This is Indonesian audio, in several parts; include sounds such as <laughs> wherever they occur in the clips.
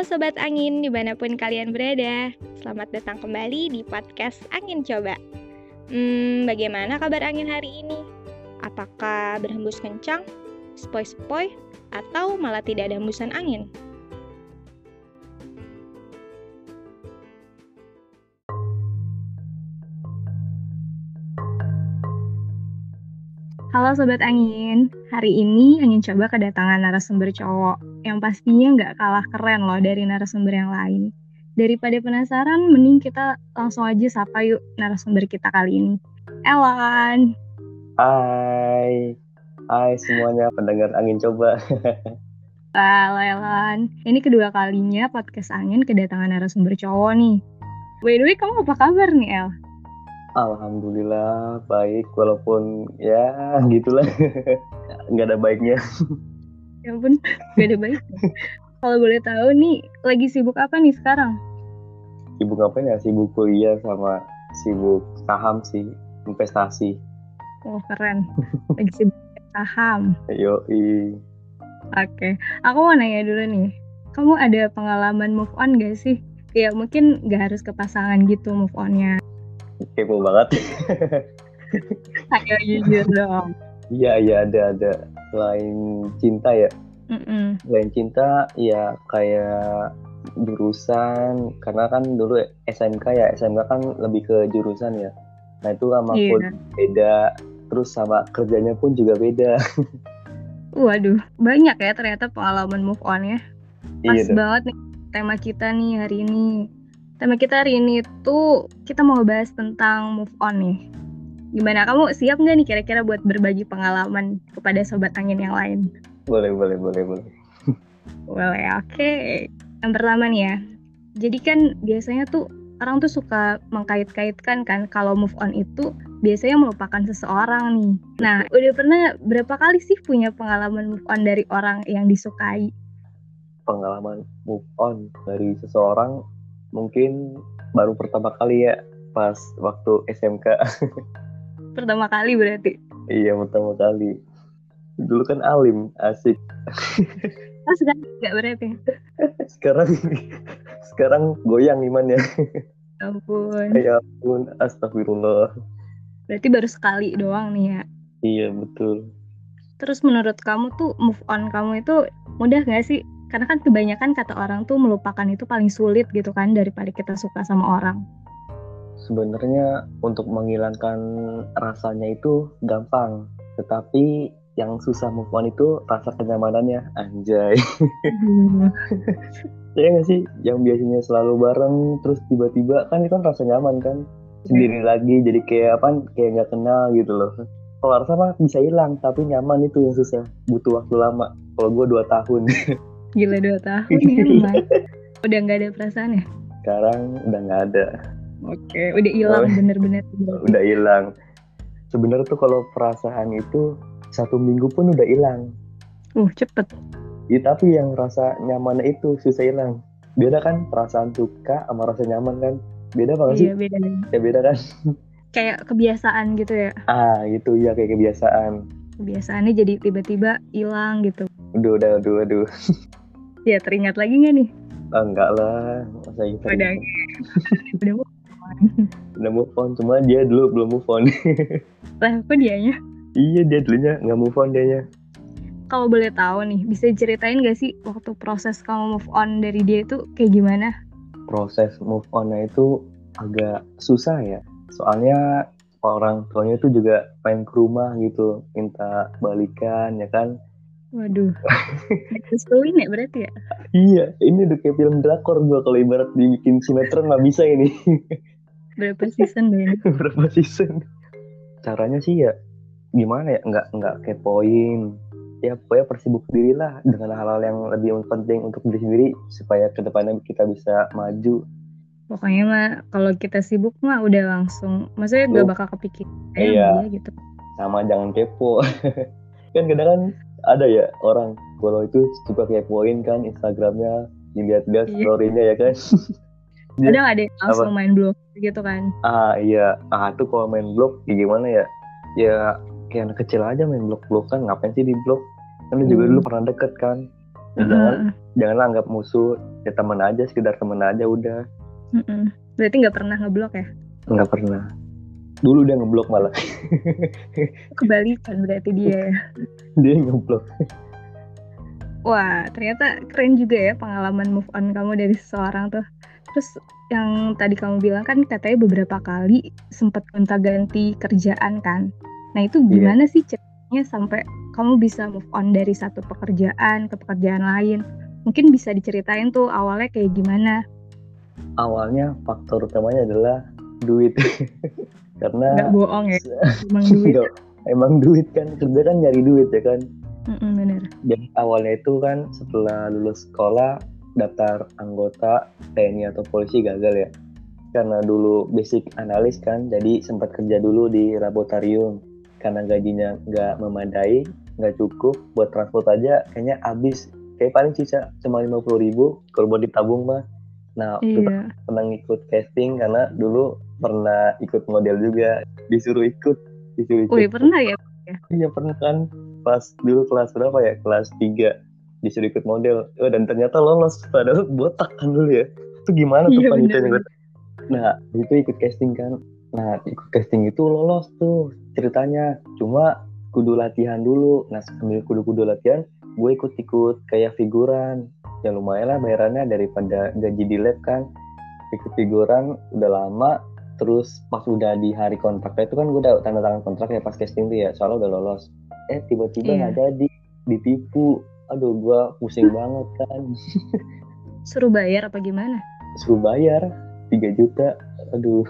Sobat Angin, di mana pun kalian berada Selamat datang kembali di podcast Angin Coba Hmm, bagaimana kabar angin hari ini? Apakah berhembus kencang, spoi-spoi, atau malah tidak ada hembusan angin? Halo Sobat Angin, hari ini Angin coba kedatangan narasumber cowok yang pastinya nggak kalah keren loh dari narasumber yang lain. Daripada penasaran, mending kita langsung aja sapa yuk narasumber kita kali ini. Elan. Hai, hai semuanya pendengar Angin Coba. <laughs> Halo Elan, ini kedua kalinya podcast Angin kedatangan narasumber cowok nih. By the way, kamu apa kabar nih El? Alhamdulillah baik walaupun ya gitulah <laughs> nggak ada baiknya. <laughs> Ya ampun, <laughs> gak ada baiknya. Kalau boleh tahu nih, lagi sibuk apa nih sekarang? Sibuk apa ya? Sibuk kuliah sama sibuk saham sih, investasi. Oh keren, lagi sibuk saham. Yo Oke, aku mau nanya dulu nih. Kamu ada pengalaman move on gak sih? Ya mungkin gak harus ke pasangan gitu move onnya. kepo banget. Ayo jujur dong. Iya iya ada ada. Selain cinta ya, Mm-mm. selain cinta ya kayak jurusan karena kan dulu SMK ya SMK kan lebih ke jurusan ya. Nah itu sama pun beda. Terus sama kerjanya pun juga beda. <laughs> Waduh, banyak ya ternyata pengalaman move on-nya. Pas Iya dong. banget nih tema kita nih hari ini. Tema kita hari ini tuh kita mau bahas tentang move on nih. Gimana kamu siap nggak nih kira-kira buat berbagi pengalaman kepada sobat angin yang lain? Boleh boleh boleh boleh. Boleh, oke. Yang pertama nih ya. Jadi kan biasanya tuh orang tuh suka mengkait-kaitkan kan kalau move on itu biasanya melupakan seseorang nih. Nah, udah pernah berapa kali sih punya pengalaman move on dari orang yang disukai? Pengalaman move on dari seseorang mungkin baru pertama kali ya pas waktu SMK. <laughs> Pertama kali berarti. iya pertama kali. Dulu kan alim asik. <laughs> Oh, sekarang nggak berarti. Sekarang sekarang goyang imannya. Ya ampun. Ya ampun, astagfirullah. Berarti baru sekali doang nih ya. Iya betul. Terus menurut kamu tuh move on kamu itu mudah nggak sih? Karena kan kebanyakan kata orang tuh melupakan itu paling sulit gitu kan daripada kita suka sama orang. Sebenarnya untuk menghilangkan rasanya itu gampang, tetapi yang susah move on itu rasa kenyamanannya, anjay. <laughs> ya nggak sih? Yang biasanya selalu bareng terus tiba-tiba kan itu kan rasa nyaman kan? Sendiri lagi jadi kayak apa kayak nggak kenal gitu loh. Kalau rasa mah bisa hilang tapi nyaman itu yang susah. Butuh waktu lama kalau gue dua tahun. Gila dua tahun ya. <laughs> Udah nggak ada perasaan ya? sekarang udah nggak ada Oke, udah hilang bener-bener. <laughs> udah hilang sebenarnya tuh kalau perasaan itu satu minggu pun udah hilang Uh, cepet. ya, tapi yang rasa nyaman itu susah hilang beda kan perasaan suka sama rasa nyaman kan beda banget sih Iya, beda. ya beda kan <laughs> Kayak kebiasaan gitu ya. ah gitu ya kayak kebiasaan Kebiasaannya jadi tiba-tiba hilang gitu. Aduh, udah, aduh, aduh. Ya, teringat lagi nggak nih? Ah, enggak lah, masa gitu. Udah. <laughs> udah. <laughs> Udah move on, cuma dia dulu belum move on. <laughs> Lah, kok dianya? iya, dia dulunya nggak move on dianya. Kalau boleh tahu nih, bisa ceritain gak sih waktu proses kamu move on dari dia itu kayak gimana? Proses move on-nya itu agak susah ya. Soalnya orang tuanya itu juga main ke rumah gitu, minta balikan ya kan. Waduh. <laughs> Direstuin ya berarti ya? Iya, ini udah kayak film drakor gua kalau ibarat dibikin sinetron nggak bisa ini. Berapa season deh? <laughs> Berapa season? Caranya sih ya gimana ya? Nggak nggak kepoin. Ya pokoknya persibuk diri lah dengan hal-hal yang lebih penting untuk diri sendiri supaya ke depannya kita bisa maju. Pokoknya mah kalau kita sibuk mah udah langsung, maksudnya gak bakal kepikir Iya. dia gitu. Sama jangan kepo. <laughs> kan kadang kan ada ya orang kalau itu suka kepoin kan Instagramnya dilihat-lihat Iya. story-nya ya kan. <laughs> Kadang ada yang langsung main blog gitu kan. ah iya, ah tuh kalau main blog ya gimana ya? Ya kayak anak kecil aja main blog-blog kan ngapain sih di blog? Kan lu juga Hmm. dulu pernah deket kan? Ya, jangan Heeh. jangan anggap musuh ya temen aja sekedar temen aja udah Mm-mm. Berarti nggak pernah ngeblok ya? nggak pernah dulu dia ngeblok malah <laughs> Kebalikan berarti dia ya. dia ngeblok Wah, ternyata keren juga ya pengalaman move on kamu dari seseorang tuh. Terus yang tadi kamu bilang kan katanya beberapa kali sempat gonta-ganti kerjaan kan. Nah itu Iya. gimana sih ceritanya sampai kamu bisa move on dari satu pekerjaan ke pekerjaan lain? Mungkin bisa diceritain tuh awalnya kayak gimana? awalnya faktor utamanya adalah duit <laughs> karena Nggak bohong ya, <laughs> emang duit. Emang duit kan kerja kan nyari duit ya kan Mm-mm, bener. jadi awalnya itu kan setelah lulus sekolah daftar anggota TNI atau polisi gagal ya. Karena dulu basic analis kan jadi sempat kerja dulu di laboratorium. Karena gajinya nggak memadai nggak cukup buat transport aja kayaknya habis. Kayak paling sisa cuma lima puluh ribu kalau buat ditabung mah. Nah itu Iya. pernah ngikut casting karena dulu pernah ikut model juga. Disuruh ikut disuruh ikut. Wih pernah ya? iya pernah kan. Pas dulu kelas berapa ya? Kelas 3 disuruh ikut model. Oh, dan ternyata lolos. Padahal botak kan dulu ya. Itu gimana tuh Iya, panitianya nah itu ikut casting kan. Nah ikut casting itu lolos tuh ceritanya. Cuma kudu latihan dulu. Nah sambil kudu-kudu latihan gue ikut-ikut kayak figuran. Ya lumayan lah bayarannya daripada gaji di lab kan. Ikut figuran udah lama. Terus pas udah di hari kontraknya itu kan gue udah tanda tangan kontrak ya pas casting tuh ya. Soalnya udah lolos. Eh tiba-tiba Iya. nggak jadi. Ditipu aduh gue pusing <laughs> banget kan. Suruh bayar apa gimana? suruh bayar 3 juta. Aduh.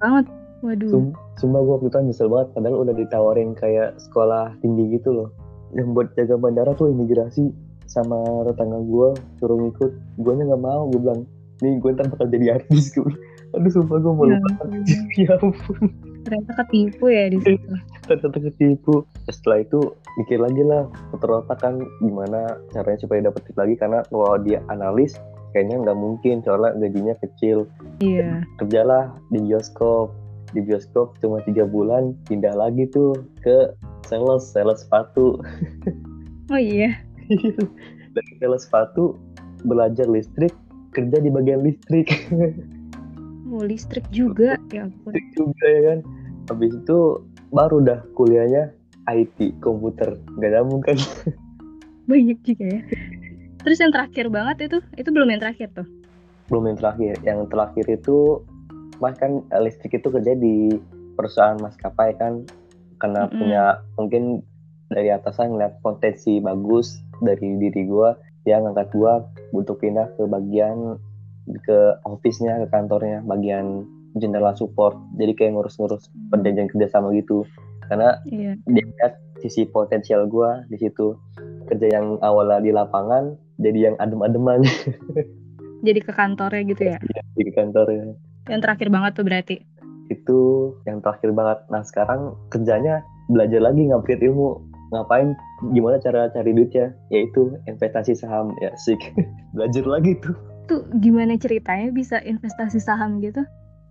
Banget. Waduh. Sum sumpah gue waktu itu nyesel banget padahal udah ditawarin kayak sekolah tinggi gitu loh. Yang buat jaga bandara tuh imigrasi sama tetangga gue suruh ngikut. Gue nya nggak mau gue bilang nih gue ntar bakal jadi artis. Gue aduh sumpah gue mau Ya lupa. <laughs> ya ampun. Ternyata ketipu ya di situ. Ternyata ketipu setelah itu mikir lagi lah puter otak kan gimana caranya supaya dapet tip lagi karena kalau dia analis kayaknya nggak mungkin soalnya gajinya kecil Iya. kerjalah di bioskop di bioskop cuma tiga bulan pindah lagi tuh ke sales sales sepatu Oh iya. <laughs> dari sales sepatu belajar listrik kerja di bagian listrik Oh listrik juga. Ya ampun. listrik juga ya kan habis itu baru dah kuliahnya IT komputer nggak nyambung kan <laughs> Banyak juga ya. Terus yang terakhir banget itu, itu belum yang terakhir tuh. belum yang terakhir yang terakhir itu mas kan listrik itu kerja di perusahaan maskapai kan karena Mm-mm. punya mungkin dari atasan ngeliat potensi bagus dari diri gua dia ngangkat gua untuk pindah ke bagian ke office-nya ke kantornya bagian general support jadi kayak ngurus-ngurus perjanjian kerjasama gitu karena Iya. dia lihat sisi potensial gua di situ kerja yang awalnya di lapangan jadi yang adem-ademan <laughs> Jadi ke kantornya gitu ya. di kantornya Yang terakhir banget tuh berarti. itu yang terakhir banget. Nah sekarang kerjanya belajar lagi ngupgrade ilmu. Ngapain? Gimana cara cari duitnya? Yaitu investasi saham. Ya sih. <laughs> belajar lagi tuh. Tuh gimana ceritanya bisa investasi saham gitu?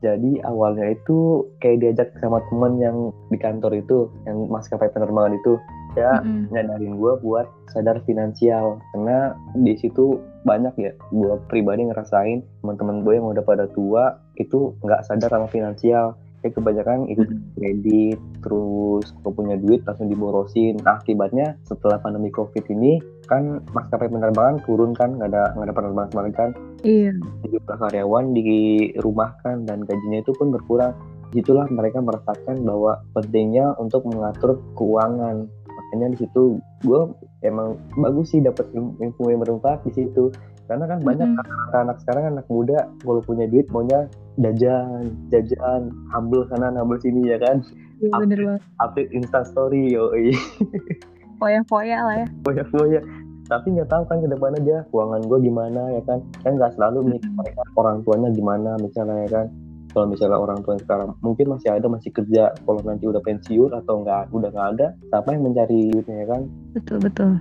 Jadi awalnya itu kayak diajak sama temen yang di kantor itu, yang maskapai penerbangan itu, ya Mm-mm. nyadarin gue buat sadar finansial. Karena di situ banyak ya gue pribadi ngerasain teman-teman gue yang udah pada tua itu nggak sadar sama finansial ya kebanyakan ikut kredit terus kalau punya duit langsung diborosin. Nah, akibatnya setelah pandemi covid ini kan maskapai penerbangan turun kan nggak ada nggak ada penerbangan sama kan. Iya. jumlah karyawan dirumahkan dan gajinya itu pun berkurang. Di situlah mereka merasakan bahwa pentingnya untuk mengatur keuangan. Makanya di situ gue emang bagus sih dapat ilmu yang bermanfaat di situ karena kan banyak Mm-mm. anak sekarang anak muda kalau punya duit maunya jajan jajan humble sana humble sini ya kan Iya bener banget. update insta story yo Foya-foya lah ya. banyak tapi nggak tahu kan ke depan aja keuangan gue gimana ya kan kan nggak selalu mikir mereka orang tuanya gimana misalnya ya kan kalau misalnya orang tua sekarang mungkin masih ada masih kerja kalau nanti udah pensiun atau nggak udah nggak ada siapa yang mencari duitnya ya kan Betul betul.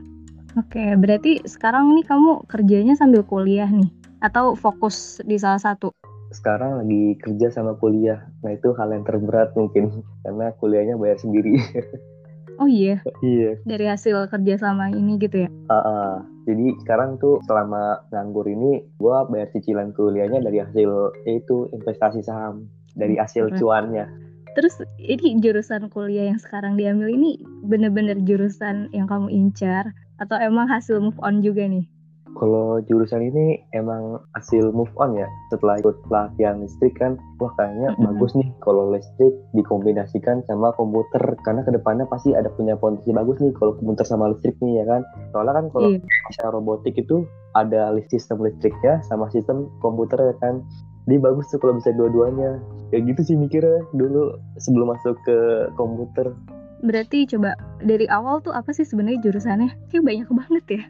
Oke, berarti sekarang nih kamu kerjanya sambil kuliah nih atau fokus di salah satu? sekarang lagi kerja sama kuliah nah itu hal yang terberat mungkin karena kuliahnya bayar sendiri Oh iya, iya dari hasil kerja sama ini gitu ya? Ah, ah. jadi sekarang tuh selama nganggur ini gua bayar cicilan kuliahnya dari hasil itu investasi saham dari hasil Keren. cuannya Terus ini jurusan kuliah yang sekarang diambil ini bener-bener jurusan yang kamu incar atau emang hasil move on juga nih? Kalau jurusan ini emang hasil move on ya setelah ikut pelatihan listrik kan wah kayaknya Mm-mm. bagus nih kalau listrik dikombinasikan sama komputer karena ke depannya pasti ada punya potensi bagus nih kalau komputer sama listrik nih ya kan? Soalnya kan kalau misalnya robotik itu ada sistem listriknya sama sistem komputer ya kan? Jadi bagus tuh kalau bisa dua-duanya. Kayak gitu sih mikirnya dulu sebelum masuk ke komputer Berarti coba dari awal tuh apa sih sebenarnya jurusannya? Kayak banyak banget ya.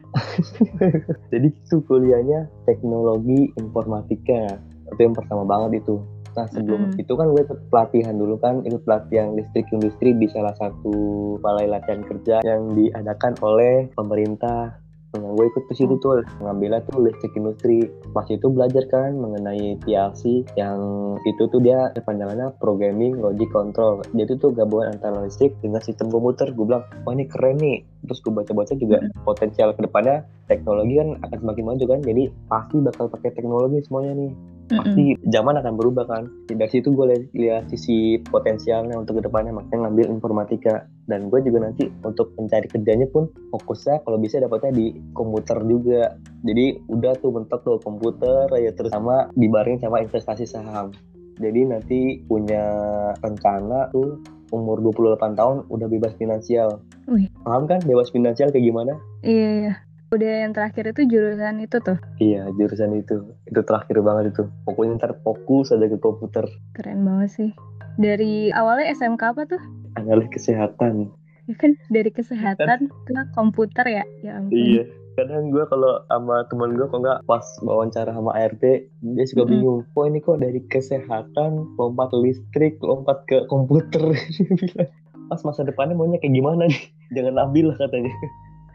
<laughs> Jadi itu kuliahnya teknologi informatika itu yang pertama banget itu. Nah sebelum Mm-mm. itu kan gue ikut pelatihan dulu kan ikut pelatihan listrik industri di salah satu balai latihan kerja yang diadakan oleh pemerintah. Nah, gue ikut ke situ tuh ngambilnya tuh listrik industri. Pas itu belajar kan mengenai PLC yang itu tuh dia kepanjangannya programming logic control. Jadi tuh gabungan antara listrik dengan sistem komputer. Gue bilang, wah ini keren nih. Terus gue baca-baca juga potensial ke depannya teknologi kan akan semakin maju kan. Jadi pasti bakal pakai teknologi semuanya nih pasti zaman akan berubah kan dari situ gue lihat, lihat sisi potensialnya untuk ke depannya makanya ngambil informatika dan gue juga nanti untuk mencari kerjanya pun fokusnya kalau bisa dapatnya di komputer juga jadi udah tuh mentok tuh komputer ya terus sama dibarengin sama investasi saham jadi nanti punya rencana tuh umur 28 tahun udah bebas finansial Wih. paham kan bebas finansial kayak gimana Iya, iya. Udah yang terakhir itu jurusan itu tuh. Iya jurusan itu itu terakhir banget itu pokoknya ntar fokus aja ke komputer Keren banget sih. Dari awalnya SMK apa tuh? Analis kesehatan Ya kan dari kesehatan ke komputer ya. Ya ampun. Iya. Kadang gue kalau sama teman gue kok nggak pas wawancara sama ART, dia suka Mm-mm. bingung. Kok ini kok dari kesehatan lompat listrik, lompat ke komputer. <laughs> Pas masa depannya maunya kayak gimana nih? Jangan ambil lah katanya.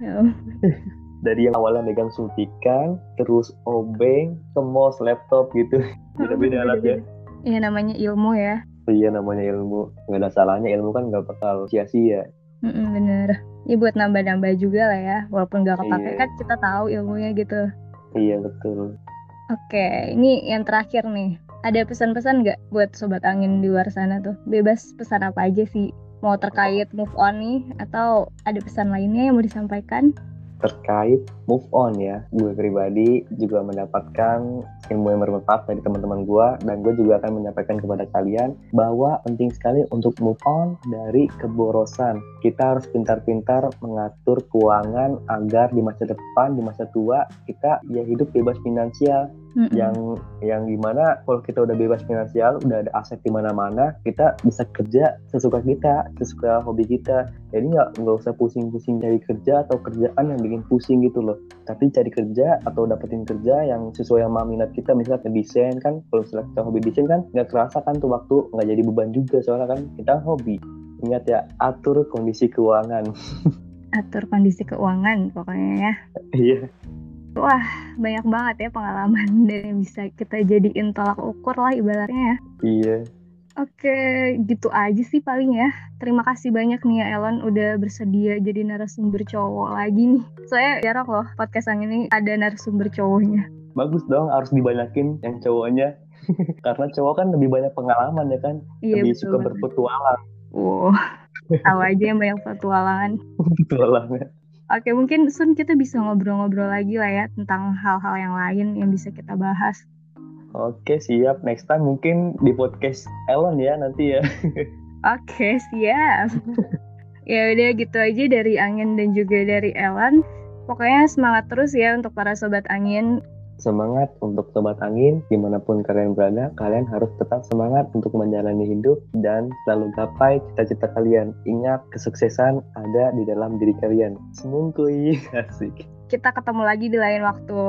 Ya ampun. <laughs> Dari yang awalnya megang suntikan, terus obeng, ke mouse, laptop gitu. <laughs> Beda-beda alatnya. Iya namanya ilmu ya. Iya namanya ilmu. Nggak ada salahnya ilmu kan nggak bakal sia-sia. Mm-mm, bener. Ya buat nambah-nambah juga lah ya. Walaupun gak kepake Iya. kan kita tahu ilmunya gitu. Iya betul. Oke, ini yang terakhir nih. Ada pesan-pesan nggak buat sobat angin di luar sana tuh? Bebas pesan apa aja sih? Mau terkait move on nih atau ada pesan lainnya yang mau disampaikan? Terkait move on ya. Gue pribadi juga mendapatkan ilmu yang bermanfaat dari teman-teman gue dan gue juga akan menyampaikan kepada kalian bahwa penting sekali untuk move on dari keborosan. Kita harus pintar-pintar mengatur keuangan agar di masa depan di masa tua kita ya hidup bebas finansial Mm-mm. yang yang gimana kalau kita udah bebas finansial udah ada aset di mana-mana kita bisa kerja sesuka kita sesuka hobi kita. Jadi nggak nggak usah pusing-pusing cari kerja atau kerjaan yang bikin pusing gitu loh. Tapi cari kerja atau dapetin kerja yang sesuai sama minat kita misalnya ke desain kan. Kalau misalnya kita hobi desain kan nggak kerasa kan tuh waktu nggak jadi beban juga soalnya kan. Kita hobi. Ingat ya atur kondisi keuangan. <laughs> Atur kondisi keuangan pokoknya ya. iya Banyak banget ya pengalaman <laughs> dan yang bisa kita jadiin tolak ukur lah ibaratnya ya. iya Oke, gitu aja sih paling ya. Terima kasih banyak nih ya Elon udah bersedia jadi narasumber cowok lagi nih. Saya jarang loh podcast yang ini ada narasumber cowoknya. bagus dong harus dibanyakin yang cowoknya <laughs> karena cowok kan lebih banyak pengalaman ya kan Iya lebih betul suka banget. berpetualang Wow, <laughs> tahu aja yang banyak petualangan. petualangnya Oke, mungkin Sun kita bisa ngobrol-ngobrol lagi lah ya tentang hal-hal yang lain yang bisa kita bahas. oke siap next time mungkin di podcast Elon ya nanti ya <laughs> Oke, siap. ya udah gitu aja dari Angin dan juga dari Ellen. Pokoknya semangat terus ya untuk para sobat angin. Semangat untuk sobat angin. Di mana pun kalian berada kalian harus tetap semangat untuk menjalani hidup dan selalu gapai cita-cita kalian. Ingat kesuksesan ada di dalam diri kalian. Semungkui. <laughs> Asik. Kita ketemu lagi di lain waktu.